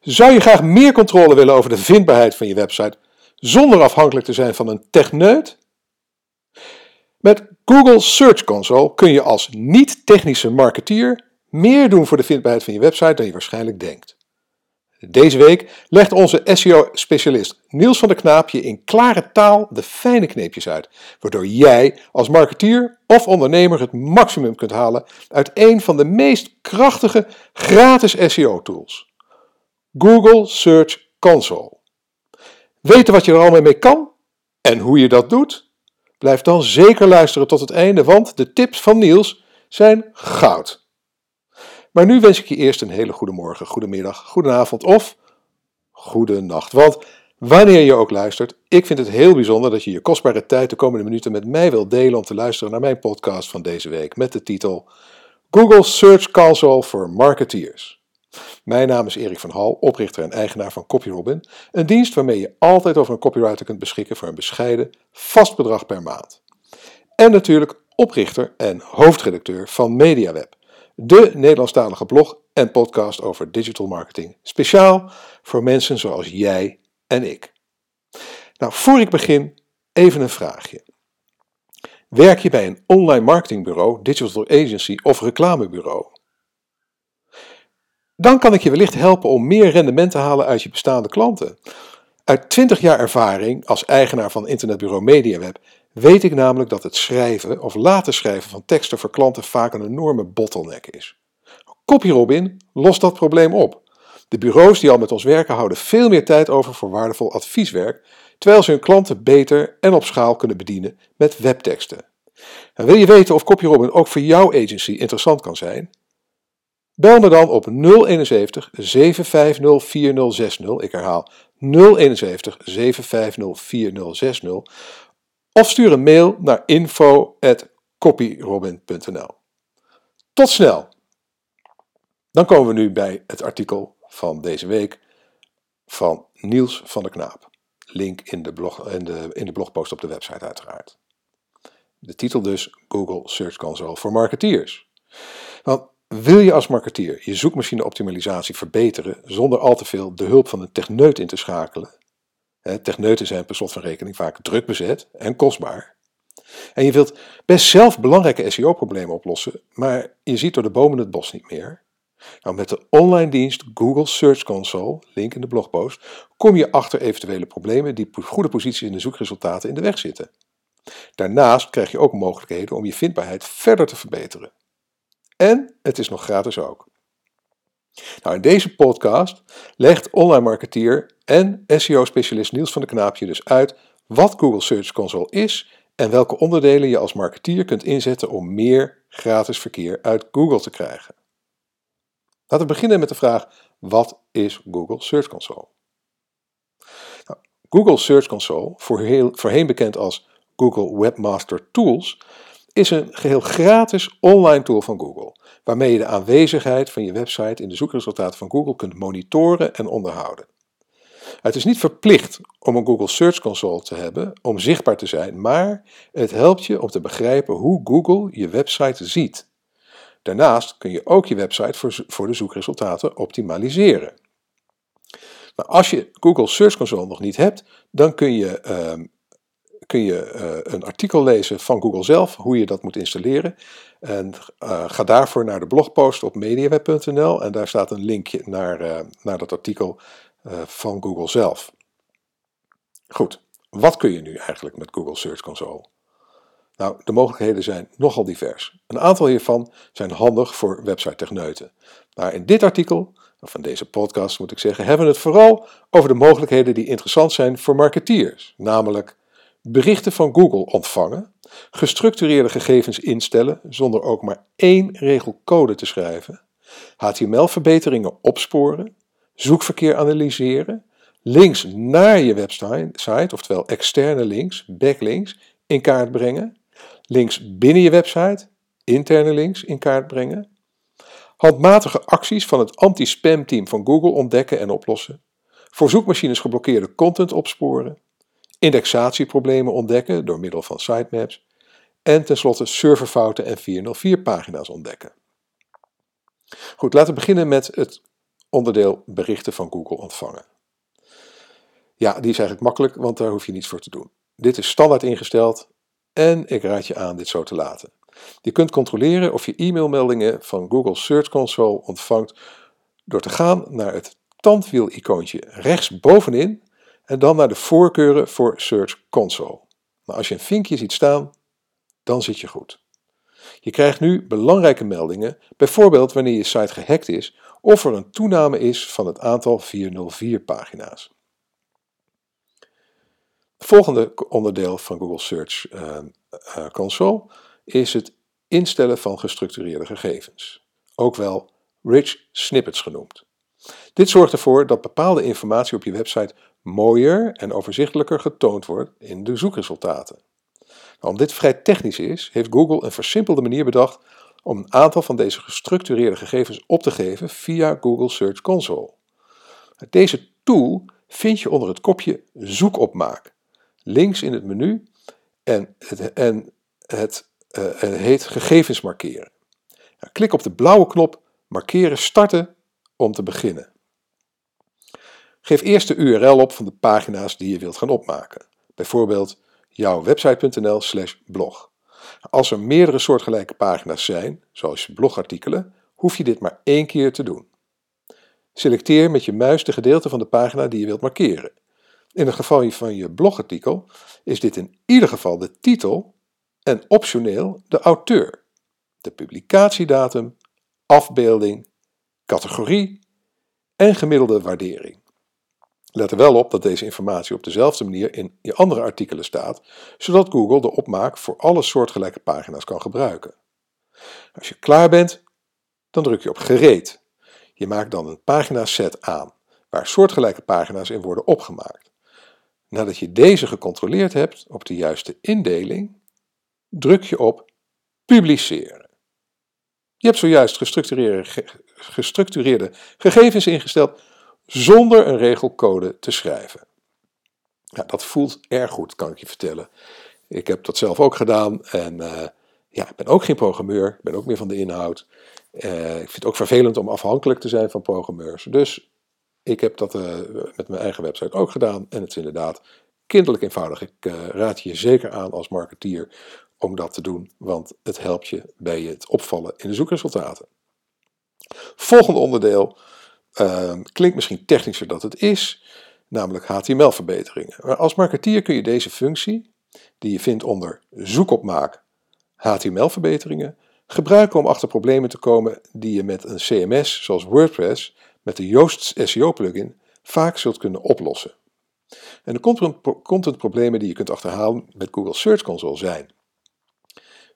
Zou je graag meer controle willen over de vindbaarheid van je website zonder afhankelijk te zijn van een techneut? Met Google Search Console kun je als niet-technische marketeer meer doen voor de vindbaarheid van je website dan je waarschijnlijk denkt. Deze week legt onze SEO-specialist Niels van der Knaap je in klare taal de fijne kneepjes uit, waardoor jij als marketeer of ondernemer het maximum kunt halen uit een van de meest krachtige gratis SEO-tools. Google Search Console. Weten wat je er allemaal mee kan en hoe je dat doet? Blijf dan zeker luisteren tot het einde, want de tips van Niels zijn goud. Maar nu wens ik je eerst een hele goede morgen, goedemiddag, goedenavond of goede nacht. Want wanneer je ook luistert, ik vind het heel bijzonder dat je je kostbare tijd de komende minuten met mij wilt delen om te luisteren naar mijn podcast van deze week met de titel Google Search Console for Marketeers. Mijn naam is Erik van Hal, oprichter en eigenaar van CopyRobin, een dienst waarmee je altijd over een copywriter kunt beschikken voor een bescheiden vast bedrag per maand. En natuurlijk oprichter en hoofdredacteur van MediaWeb de Nederlandstalige blog en podcast over digital marketing. Speciaal voor mensen zoals jij en ik. Nou, voor ik begin, even een vraagje. Werk je bij een online marketingbureau, digital agency of reclamebureau? Dan kan ik je wellicht helpen om meer rendement te halen uit je bestaande klanten. Uit 20 jaar ervaring als eigenaar van internetbureau MediaWeb weet ik namelijk dat het schrijven of laten schrijven van teksten voor klanten vaak een enorme bottleneck is. CopyRobin lost dat probleem op. De bureaus die al met ons werken houden veel meer tijd over voor waardevol advieswerk, terwijl ze hun klanten beter en op schaal kunnen bedienen met webteksten. En wil je weten of CopyRobin ook voor jouw agency interessant kan zijn? Bel me dan op 071 750 4060. Ik herhaal 071 750 4060 of stuur een mail naar info.copyrobin.nl. Tot snel! Dan komen we nu bij het artikel van deze week van Niels van der Knaap. Link in de, blog, de, in de blogpost op de website uiteraard. De titel dus Google Search Console voor marketeers. Wil je als marketeer je zoekmachine optimalisatie verbeteren zonder al te veel de hulp van een techneut in te schakelen, Techneuten zijn per slot van rekening vaak druk bezet en kostbaar. En je wilt best zelf belangrijke SEO-problemen oplossen, maar je ziet door de bomen het bos niet meer. Nou, met de online dienst Google Search Console, link in de blogpost, kom je achter eventuele problemen die goede posities in de zoekresultaten in de weg zitten. Daarnaast krijg je ook mogelijkheden om je vindbaarheid verder te verbeteren. En het is nog gratis ook. Nou, in deze podcast legt online marketeer en SEO-specialist Niels van der Knaapje dus uit wat Google Search Console is en welke onderdelen je als marketeer kunt inzetten om meer gratis verkeer uit Google te krijgen. Laten we beginnen met de vraag: wat is Google Search Console? Nou, Google Search Console, voorheen bekend als Google Webmaster Tools, is een geheel gratis online tool van Google, waarmee je de aanwezigheid van je website in de zoekresultaten van Google kunt monitoren en onderhouden. Het is niet verplicht om een Google Search Console te hebben om zichtbaar te zijn, maar het helpt je om te begrijpen hoe Google je website ziet. Daarnaast kun je ook je website voor, de zoekresultaten optimaliseren. Maar als je Google Search Console nog niet hebt, dan kun je, ehm, kun je eh, een artikel lezen van Google zelf, hoe je dat moet installeren. En uh, ga daarvoor naar de blogpost op mediaweb.nl en daar staat een linkje naar, uh, naar dat artikel van Google zelf. Goed, wat kun je nu eigenlijk met Google Search Console? Nou, de mogelijkheden zijn nogal divers. Een aantal hiervan zijn handig voor website-techneuten. Maar in dit artikel, of in deze podcast moet ik zeggen, hebben we het vooral over de mogelijkheden die interessant zijn voor marketeers. Namelijk berichten van Google ontvangen, gestructureerde gegevens instellen zonder ook maar één regel code te schrijven, HTML-verbeteringen opsporen, zoekverkeer analyseren, links naar je website, oftewel externe links, backlinks, in kaart brengen, links binnen je website, interne links in kaart brengen, handmatige acties van het anti-spam team van Google ontdekken en oplossen, voor zoekmachines geblokkeerde content opsporen, indexatieproblemen ontdekken door middel van sitemaps en tenslotte serverfouten en 404 pagina's ontdekken. Goed, laten we beginnen met het onderdeel berichten van Google ontvangen. Ja, die is eigenlijk makkelijk, want daar hoef je niets voor te doen. Dit is standaard ingesteld en ik raad je aan dit zo te laten. Je kunt controleren of je e-mailmeldingen van Google Search Console ontvangt door te gaan naar het tandwiel-icoontje rechtsbovenin en dan naar de voorkeuren voor Search Console. Nou, als je een vinkje ziet staan, dan zit je goed. Je krijgt nu belangrijke meldingen, bijvoorbeeld wanneer je site gehackt is of er een toename is van het aantal 404 pagina's. Het volgende onderdeel van Google Search uh, Console is het instellen van gestructureerde gegevens, ook wel rich snippets genoemd. Dit zorgt ervoor dat bepaalde informatie op je website mooier en overzichtelijker getoond wordt in de zoekresultaten. Nou, omdat dit vrij technisch is, heeft Google een versimpelde manier bedacht om een aantal van deze gestructureerde gegevens op te geven via Google Search Console. Deze tool vind je onder het kopje Zoekopmaak, links in het menu en het, en het uh, heet Gegevens markeren. Nou, klik op de blauwe knop Markeren starten om te beginnen. Geef eerst de URL op van de pagina's die je wilt gaan opmaken. Bijvoorbeeld jouwwebsite.nl slash blog. Als er meerdere soortgelijke pagina's zijn, zoals blogartikelen, hoef je dit maar één keer te doen. Selecteer met je muis de gedeelte van de pagina die je wilt markeren. In het geval van je blogartikel is dit in ieder geval de titel en optioneel de auteur, de publicatiedatum, afbeelding, categorie en gemiddelde waardering. Let er wel op dat deze informatie op dezelfde manier in je andere artikelen staat, zodat Google de opmaak voor alle soortgelijke pagina's kan gebruiken. Als je klaar bent, dan druk je op gereed. Je maakt dan een paginaset aan, waar soortgelijke pagina's in worden opgemaakt. Nadat je deze gecontroleerd hebt op de juiste indeling, druk je op publiceren. Je hebt zojuist gestructureerde, gestructureerde gegevens ingesteld zonder een regelcode te schrijven. Ja, dat voelt erg goed, kan ik je vertellen. Ik heb dat zelf ook gedaan en uh, ja, ik ben ook geen programmeur, ik ben ook meer van de inhoud. Uh, ik vind het ook vervelend om afhankelijk te zijn van programmeurs. Dus ik heb dat uh, met mijn eigen website ook gedaan en het is inderdaad kinderlijk eenvoudig. Ik raad je zeker aan als marketeer om dat te doen, want het helpt je bij het opvallen in de zoekresultaten. Volgende onderdeel uh, klinkt misschien technischer dan het is, namelijk HTML-verbeteringen. Maar als marketeer kun je deze functie, die je vindt onder zoekopmaak HTML-verbeteringen, gebruiken om achter problemen te komen die je met een CMS zoals WordPress met de Yoast SEO-plugin vaak zult kunnen oplossen. En de contentproblemen die je kunt achterhalen met Google Search Console zijn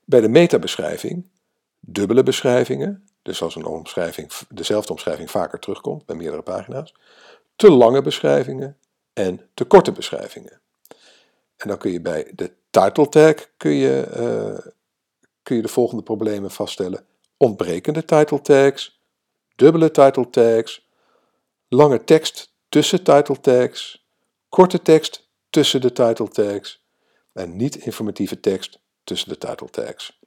bij de metabeschrijving dubbele beschrijvingen, dus als een omschrijving, dezelfde omschrijving vaker terugkomt bij meerdere pagina's, te lange beschrijvingen en te korte beschrijvingen. En dan kun je bij de title tag kun je, uh, kun je de volgende problemen vaststellen. Ontbrekende title tags, dubbele title tags, lange tekst tussen title tags, korte tekst tussen de title tags en niet informatieve tekst tussen de title tags.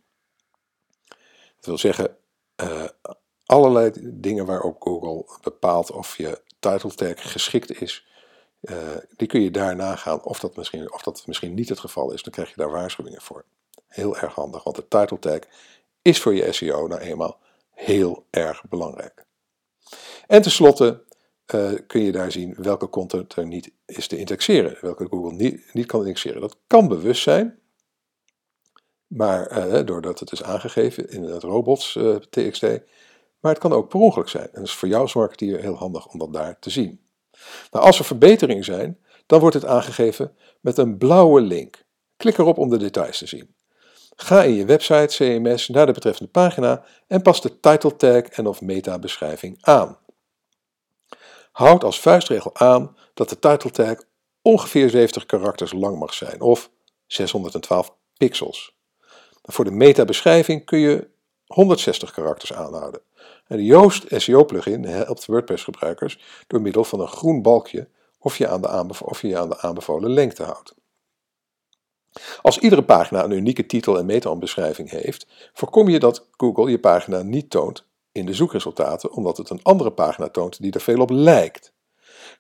Dat wil zeggen, uh, allerlei dingen waarop Google bepaalt of je title tag geschikt is, uh, die kun je daar nagaan of dat, misschien, of dat misschien niet het geval is. Dan krijg je daar waarschuwingen voor. Heel erg handig, want de title tag is voor je SEO nou eenmaal heel erg belangrijk. En tenslotte uh, kun je daar zien welke content er niet is te indexeren, welke Google niet, niet kan indexeren. Dat kan bewust zijn, maar, eh, doordat het is aangegeven in het robots TXT. Maar het kan ook per ongeluk zijn. En dat is voor jou als marketeer heel handig om dat daar te zien. Nou, als er verbeteringen zijn, dan wordt het aangegeven met een blauwe link. Klik erop om de details te zien. Ga in je website CMS naar de betreffende pagina en pas de title tag en of meta beschrijving aan. Houd als vuistregel aan dat de title tag ongeveer 70 karakters lang mag zijn of 612 pixels. Voor de meta-beschrijving kun je 160 karakters aanhouden. En de Yoast SEO-plugin helpt WordPress-gebruikers door middel van een groen balkje of je, aan de of je aan de aanbevolen lengte houdt. Als iedere pagina een unieke titel en meta-beschrijving heeft, voorkom je dat Google je pagina niet toont in de zoekresultaten omdat het een andere pagina toont die er veel op lijkt.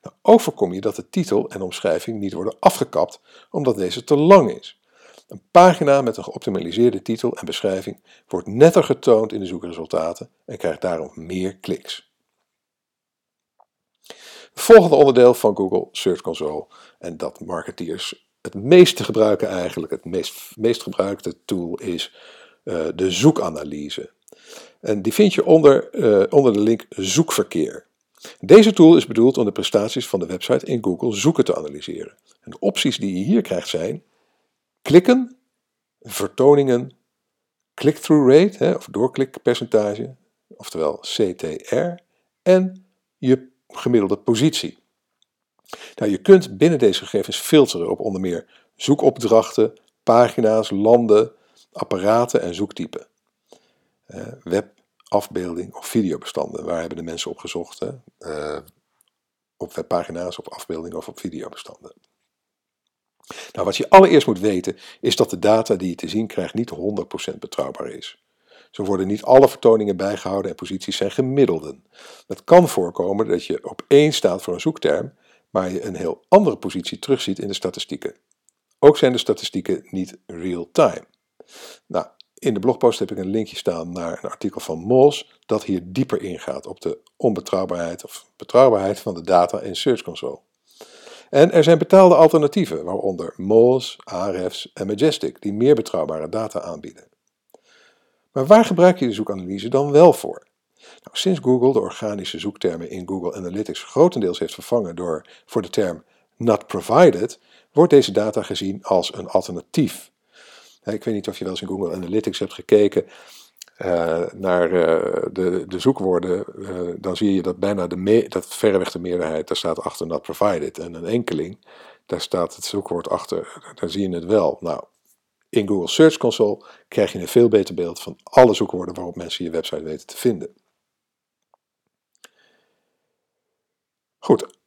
Nou, ook voorkom je dat de titel en omschrijving niet worden afgekapt omdat deze te lang is. Een pagina met een geoptimaliseerde titel en beschrijving wordt netter getoond in de zoekresultaten en krijgt daarom meer kliks. Het volgende onderdeel van Google Search Console, en dat marketeers het meeste gebruiken eigenlijk, het meest, meest gebruikte tool is uh, de zoekanalyse. En die vind je onder, uh, onder de link zoekverkeer. Deze tool is bedoeld om de prestaties van de website in Google zoeken te analyseren. En de opties die je hier krijgt zijn klikken, vertoningen, click-through rate hè, of doorklikpercentage, oftewel CTR, en je gemiddelde positie. Nou, je kunt binnen deze gegevens filteren op onder meer zoekopdrachten, pagina's, landen, apparaten en zoektypen. web, afbeelding of videobestanden. Waar hebben de mensen op gezocht? Hè? Uh, op webpagina's, op afbeeldingen of op videobestanden. Nou, wat je allereerst moet weten is dat de data die je te zien krijgt niet 100% betrouwbaar is. Zo worden niet alle vertoningen bijgehouden en posities zijn gemiddelden. Het kan voorkomen dat je op één staat voor een zoekterm, maar je een heel andere positie terugziet in de statistieken. Ook zijn de statistieken niet real-time. Nou, in de blogpost heb ik een linkje staan naar een artikel van Mols dat hier dieper ingaat op de onbetrouwbaarheid of betrouwbaarheid van de data in Search Console. En er zijn betaalde alternatieven, waaronder Moz, Ahrefs en Majestic, die meer betrouwbare data aanbieden. Maar waar gebruik je de zoekanalyse dan wel voor? Nou, sinds Google de organische zoektermen in Google Analytics grotendeels heeft vervangen door voor de term not provided, wordt deze data gezien als een alternatief. Ik weet niet of je wel eens in Google Analytics hebt gekeken uh, naar uh, de, de zoekwoorden, uh, dan zie je dat bijna de me dat verreweg de meerderheid, daar staat achter not provided. En een enkeling, daar staat het zoekwoord achter, daar zie je het wel. Nou, in Google Search Console krijg je een veel beter beeld van alle zoekwoorden waarop mensen je website weten te vinden. Goed,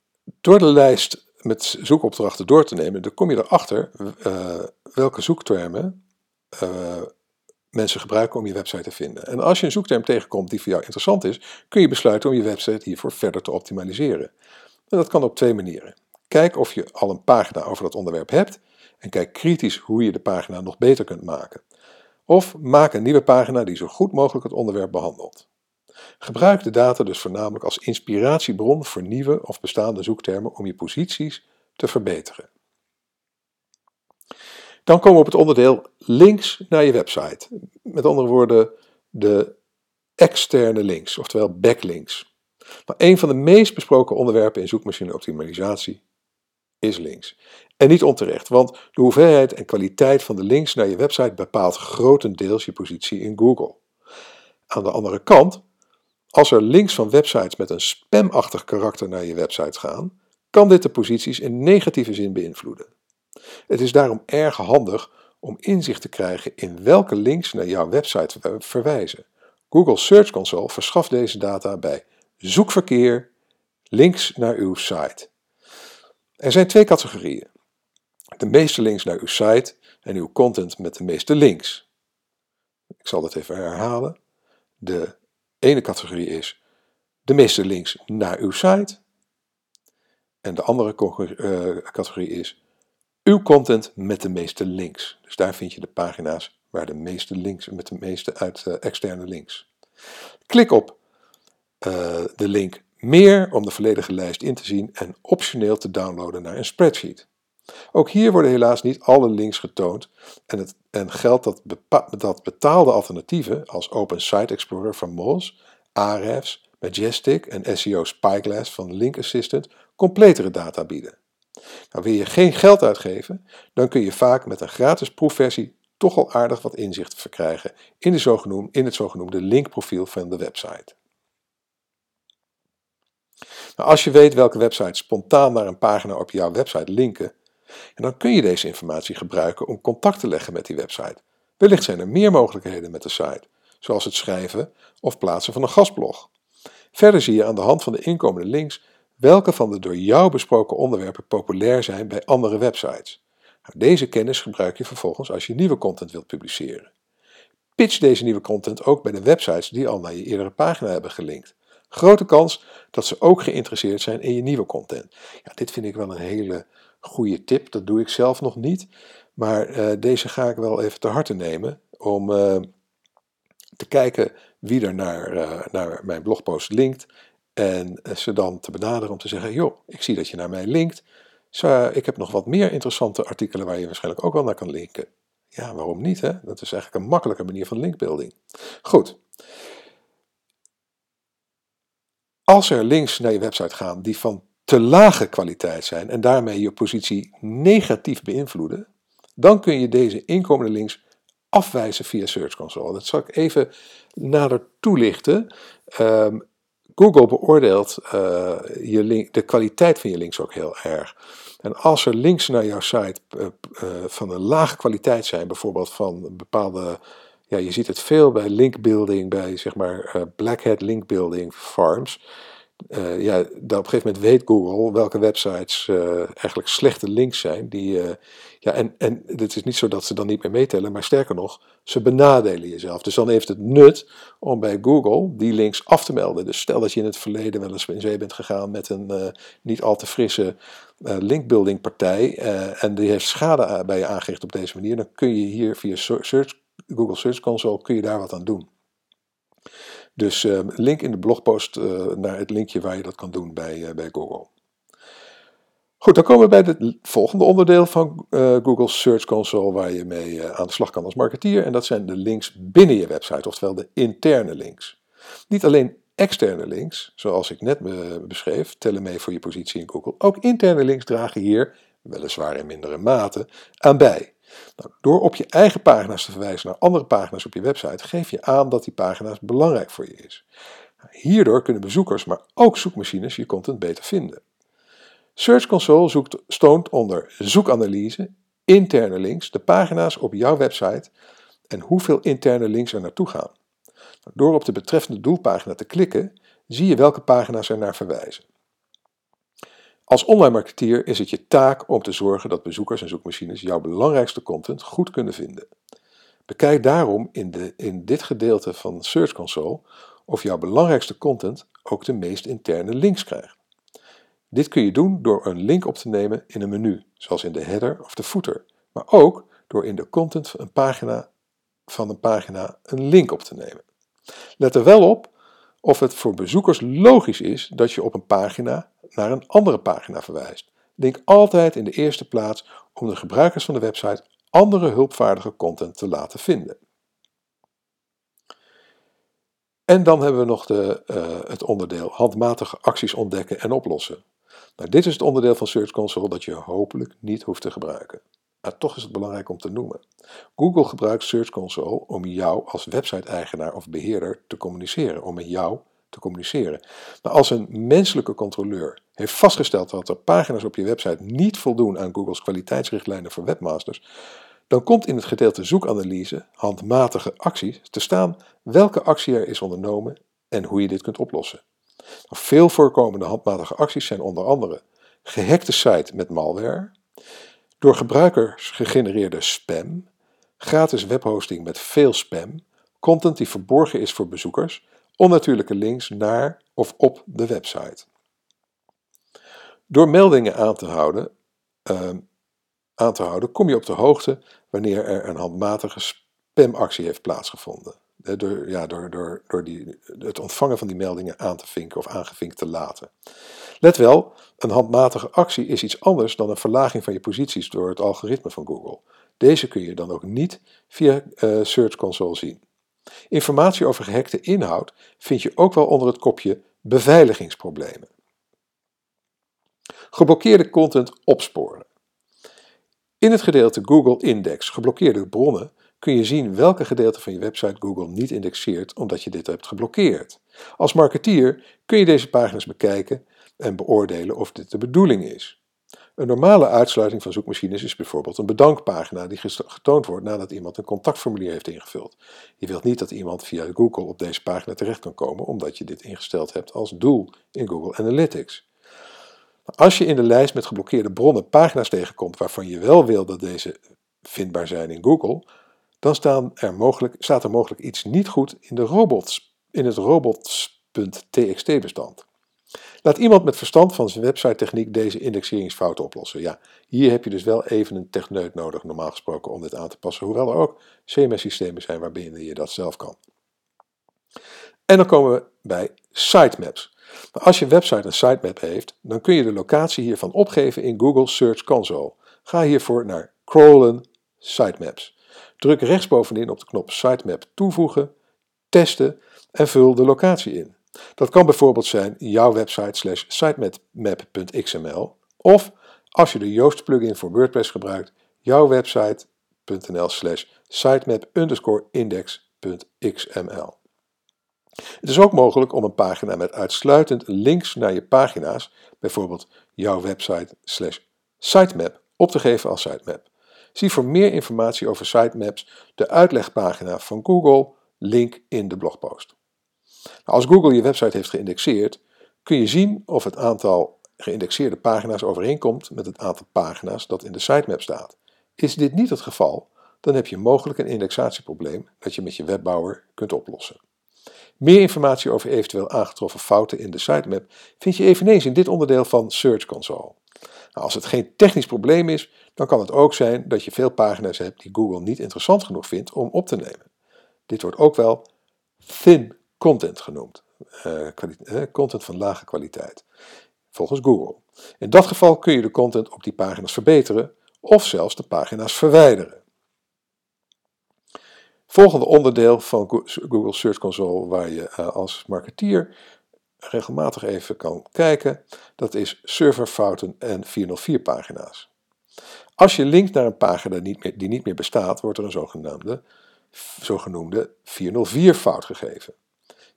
door de lijst met zoekopdrachten door te nemen, dan kom je erachter welke zoektermen mensen gebruiken om je website te vinden. En als je een zoekterm tegenkomt die voor jou interessant is, kun je besluiten om je website hiervoor verder te optimaliseren. En dat kan op twee manieren. Kijk of je al een pagina over dat onderwerp hebt en kijk kritisch hoe je de pagina nog beter kunt maken. Of maak een nieuwe pagina die zo goed mogelijk het onderwerp behandelt. Gebruik de data dus voornamelijk als inspiratiebron voor nieuwe of bestaande zoektermen om je posities te verbeteren. Dan komen we op het onderdeel links naar je website. Met andere woorden, de externe links, oftewel backlinks. Maar een van de meest besproken onderwerpen in zoekmachine-optimalisatie is links. En niet onterecht, want de hoeveelheid en kwaliteit van de links naar je website bepaalt grotendeels je positie in Google. Aan de andere kant, als er links van websites met een spamachtig karakter naar je website gaan, kan dit de posities in negatieve zin beïnvloeden. Het is daarom erg handig om inzicht te krijgen in welke links naar jouw website verwijzen. Google Search Console verschaft deze data bij zoekverkeer, links naar uw site. Er zijn twee categorieën. De meeste links naar uw site en uw content met de meeste links. Ik zal dat even herhalen. De ene categorie is de meeste links naar uw site. En de andere eh, categorie is uw content met de meeste links. Dus daar vind je de pagina's waar de meeste links, met de meeste uit uh, externe links. Klik op uh, de link meer om de volledige lijst in te zien en optioneel te downloaden naar een spreadsheet. Ook hier worden helaas niet alle links getoond en, het, en geldt dat, dat betaalde alternatieven als Open Site Explorer van Moz, Ahrefs, Majestic en SEO Spyglass van Link Assistant completere data bieden. Nou, wil je geen geld uitgeven, dan kun je vaak met een gratis proefversie toch al aardig wat inzicht verkrijgen in, de zogenoemde, in het zogenoemde linkprofiel van de website. Nou, als je weet welke websites spontaan naar een pagina op jouw website linken, dan kun je deze informatie gebruiken om contact te leggen met die website. Wellicht zijn er meer mogelijkheden met de site, zoals het schrijven of plaatsen van een gastblog. Verder zie je aan de hand van de inkomende links welke van de door jou besproken onderwerpen populair zijn bij andere websites. Nou, deze kennis gebruik je vervolgens als je nieuwe content wilt publiceren. pitch deze nieuwe content ook bij de websites die al naar je eerdere pagina hebben gelinkt. Grote kans dat ze ook geïnteresseerd zijn in je nieuwe content. Ja, dit vind ik wel een hele goede tip. Dat doe ik zelf nog niet. Maar eh, deze ga ik wel even te harte nemen om uh, te kijken wie er naar, uh, naar mijn blogpost linkt. En ze dan te benaderen om te zeggen: joh, ik zie dat je naar mij linkt. Zo, ik heb nog wat meer interessante artikelen waar je waarschijnlijk ook wel naar kan linken. Ja, waarom niet? Hè? Dat is eigenlijk een makkelijke manier van linkbuilding. Goed. Als er links naar je website gaan die van te lage kwaliteit zijn en daarmee je positie negatief beïnvloeden, dan kun je deze inkomende links afwijzen via Search Console. Dat zal ik even nader toelichten. Um, Google beoordeelt uh, je de kwaliteit van je links ook heel erg. En als er links naar jouw site uh, uh, van een lage kwaliteit zijn, bijvoorbeeld van bepaalde, ja, je ziet het veel bij linkbuilding, bij zeg maar black hat linkbuilding farms. Ja, op een gegeven moment weet Google welke websites eigenlijk slechte links zijn. Die, ja, en, en het is niet zo dat ze dan niet meer meetellen, maar sterker nog, ze benadelen jezelf. Dus dan heeft het nut om bij Google die links af te melden. Dus stel dat je in het verleden wel eens in zee bent gegaan met een niet al te frisse linkbuilding partij en die heeft schade bij je aangericht op deze manier, dan kun je hier via search, Google Search Console kun je daar wat aan doen. Dus uh, link in de blogpost uh, naar het linkje waar je dat kan doen bij, uh, bij Google. Goed, dan komen we bij het volgende onderdeel van Google Search Console waar je mee aan de slag kan als marketeer. En dat zijn de links binnen je website, oftewel de interne links. Niet alleen externe links, zoals ik net beschreef, tellen mee voor je positie in Google. Ook interne links dragen hier, weliswaar in mindere mate, aan bij. Nou, door op je eigen pagina's te verwijzen naar andere pagina's op je website, geef je aan dat die pagina's belangrijk voor je is. Hierdoor kunnen bezoekers, maar ook zoekmachines je content beter vinden. Search Console zoekt, stoont onder zoekanalyse, interne links, de pagina's op jouw website en hoeveel interne links er naartoe gaan. Nou, door op de betreffende doelpagina te klikken, zie je welke pagina's er naar verwijzen. Als online marketeer is het je taak om te zorgen dat bezoekers en zoekmachines jouw belangrijkste content goed kunnen vinden. Bekijk daarom in, de, in dit gedeelte van Search Console of jouw belangrijkste content ook de meest interne links krijgt. Dit kun je doen door een link op te nemen in een menu, zoals in de header of de footer, maar ook door in de content van een pagina, van een, pagina een link op te nemen. Let er wel op of het voor bezoekers logisch is dat je op een pagina naar een andere pagina verwijst. Denk altijd in de eerste plaats om de gebruikers van de website andere hulpvaardige content te laten vinden. En dan hebben we nog de, uh, het onderdeel handmatige acties ontdekken en oplossen. Nou, dit is het onderdeel van Search Console dat je hopelijk niet hoeft te gebruiken. Maar toch is het belangrijk om te noemen. Google gebruikt Search Console om jou als website-eigenaar of beheerder te communiceren, om met jou te communiceren. Maar als een menselijke controleur heeft vastgesteld dat er pagina's op je website niet voldoen aan Google's kwaliteitsrichtlijnen voor webmasters, dan komt in het gedeelte zoekanalyse handmatige acties te staan welke actie er is ondernomen en hoe je dit kunt oplossen. Veel voorkomende handmatige acties zijn onder andere gehackte site met malware, door gebruikers gegenereerde spam, gratis webhosting met veel spam, content die verborgen is voor bezoekers, onnatuurlijke links naar of op de website. Door meldingen aan te houden, uh, aan te houden kom je op de hoogte wanneer er een handmatige spamactie heeft plaatsgevonden. Door, ja, door, door, door die, het ontvangen van die meldingen aan te vinken of aangevinkt te laten. Let wel, een handmatige actie is iets anders dan een verlaging van je posities door het algoritme van Google. Deze kun je dan ook niet via uh, Search Console zien. Informatie over gehackte inhoud vind je ook wel onder het kopje beveiligingsproblemen. Geblokkeerde content opsporen. In het gedeelte Google Index geblokkeerde bronnen kun je zien welke gedeelte van je website Google niet indexeert omdat je dit hebt geblokkeerd. Als marketeer kun je deze pagina's bekijken en beoordelen of dit de bedoeling is. Een normale uitsluiting van zoekmachines is bijvoorbeeld een bedankpagina die getoond wordt nadat iemand een contactformulier heeft ingevuld. Je wilt niet dat iemand via Google op deze pagina terecht kan komen omdat je dit ingesteld hebt als doel in Google Analytics. Als je in de lijst met geblokkeerde bronnen pagina's tegenkomt waarvan je wel wil dat deze vindbaar zijn in Google, dan staan er mogelijk, staat er mogelijk iets niet goed in, de robots, in het robots.txt bestand. Laat iemand met verstand van zijn website techniek deze indexeringsfouten oplossen. Ja, hier heb je dus wel even een techneut nodig, normaal gesproken, om dit aan te passen. Hoewel er ook CMS-systemen zijn waarbinnen je dat zelf kan. En dan komen we bij sitemaps. Als je website een sitemap heeft, dan kun je de locatie hiervan opgeven in Google Search Console. Ga hiervoor naar Crawlen Sitemaps. Druk rechtsbovenin op de knop Sitemap toevoegen, testen en vul de locatie in. Dat kan bijvoorbeeld zijn jouw website slash sitemap.xml of als je de Yoast plugin voor WordPress gebruikt, jouw website.nl slash. Het is ook mogelijk om een pagina met uitsluitend links naar je pagina's, bijvoorbeeld jouw website slash sitemap, op te geven als sitemap. Zie voor meer informatie over sitemaps de uitlegpagina van Google, link in de blogpost. Nou, als Google je website heeft geïndexeerd, kun je zien of het aantal geïndexeerde pagina's overeenkomt met het aantal pagina's dat in de sitemap staat. Is dit niet het geval, dan heb je mogelijk een indexatieprobleem dat je met je webbouwer kunt oplossen. Meer informatie over eventueel aangetroffen fouten in de sitemap vind je eveneens in dit onderdeel van Search Console. Nou, als het geen technisch probleem is, dan kan het ook zijn dat je veel pagina's hebt die Google niet interessant genoeg vindt om op te nemen. Dit wordt ook wel thin content genoemd, uh, content van lage kwaliteit, volgens Google. In dat geval kun je de content op die pagina's verbeteren of zelfs de pagina's verwijderen. Volgende onderdeel van Google Search Console waar je uh, als marketeer regelmatig even kan kijken, dat is serverfouten en 404 pagina's. Als je linkt naar een pagina die niet meer bestaat, wordt er een zogenaamde, zogenoemde 404 fout gegeven.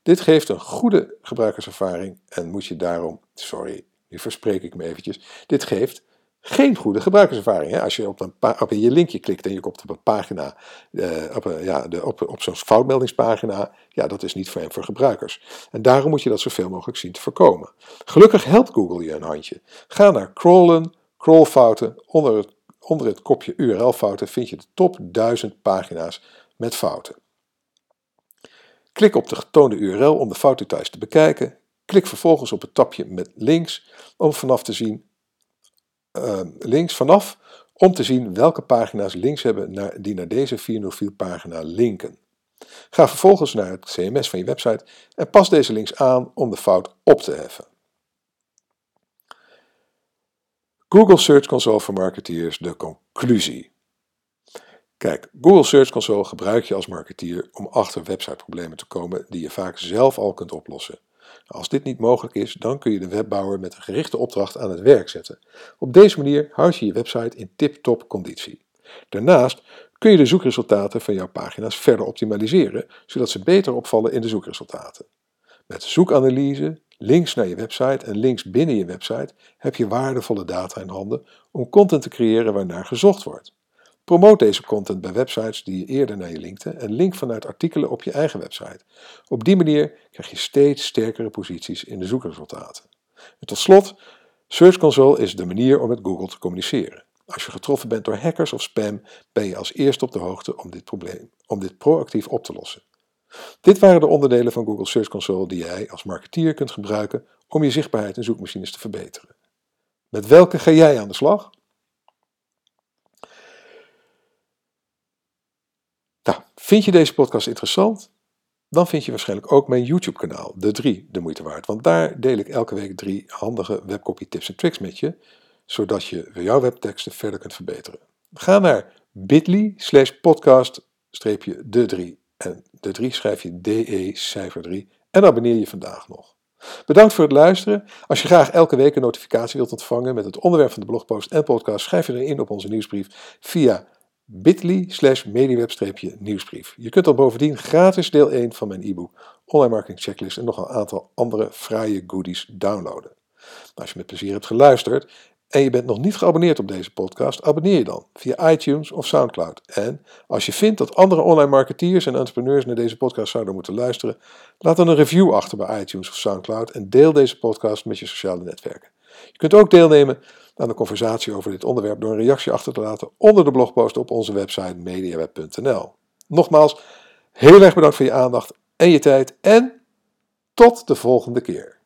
Dit geeft een goede gebruikerservaring en moet je daarom, sorry, nu verspreek ik me eventjes, dit geeft geen goede gebruikerservaring. Hè? Als je op, een op je linkje klikt en je komt op een pagina, eh, op, een, ja, op, op zo'n foutmeldingspagina, ja, dat is niet hem voor gebruikers. En daarom moet je dat zoveel mogelijk zien te voorkomen. Gelukkig helpt Google je een handje. Ga naar crawlen, crawlfouten. Onder het, onder het kopje URL-fouten vind je de top 1000 pagina's met fouten. Klik op de getoonde URL om de foutdetails te bekijken. Klik vervolgens op het tapje met links om vanaf te zien uh, links vanaf om te zien welke pagina's links hebben naar, die naar deze 404 pagina linken. Ga vervolgens naar het CMS van je website en pas deze links aan om de fout op te heffen. Google Search Console voor marketeers, de conclusie. Kijk, Google Search Console gebruik je als marketeer om achter websiteproblemen te komen die je vaak zelf al kunt oplossen. Als dit niet mogelijk is, dan kun je de webbouwer met een gerichte opdracht aan het werk zetten. Op deze manier houd je je website in tip-top conditie. Daarnaast kun je de zoekresultaten van jouw pagina's verder optimaliseren, zodat ze beter opvallen in de zoekresultaten. Met zoekanalyse, links naar je website en links binnen je website heb je waardevolle data in handen om content te creëren waarnaar gezocht wordt. Promoot deze content bij websites die je eerder naar je linkte en link vanuit artikelen op je eigen website. Op die manier krijg je steeds sterkere posities in de zoekresultaten. En tot slot, Search Console is de manier om met Google te communiceren. Als je getroffen bent door hackers of spam, ben je als eerste op de hoogte om dit probleem, om dit proactief op te lossen. Dit waren de onderdelen van Google Search Console die jij als marketeer kunt gebruiken om je zichtbaarheid in zoekmachines te verbeteren. Met welke ga jij aan de slag? Nou, vind je deze podcast interessant? Dan vind je waarschijnlijk ook mijn YouTube-kanaal, De 3, de moeite waard. Want daar deel ik elke week drie handige webcopy tips en tricks met je, zodat je jouw webteksten verder kunt verbeteren. Ga naar bit.ly slash podcast de 3. En de 3 schrijf je DE cijfer 3 en abonneer je vandaag nog. Bedankt voor het luisteren. Als je graag elke week een notificatie wilt ontvangen met het onderwerp van de blogpost en podcast, schrijf je erin op onze nieuwsbrief via bit.ly slash mediweb-nieuwsbrief. Je kunt al bovendien gratis deel 1 van mijn e-book Online Marketing Checklist en nog een aantal andere fraaie goodies downloaden. Als je met plezier hebt geluisterd en je bent nog niet geabonneerd op deze podcast, abonneer je dan via iTunes of Soundcloud. En als je vindt dat andere online marketeers en entrepreneurs naar deze podcast zouden moeten luisteren, laat dan een review achter bij iTunes of Soundcloud en deel deze podcast met je sociale netwerken. Je kunt ook deelnemen aan de conversatie over dit onderwerp door een reactie achter te laten onder de blogpost op onze website mediaweb.nl. nogmaals, heel erg bedankt voor je aandacht en je tijd. En tot de volgende keer.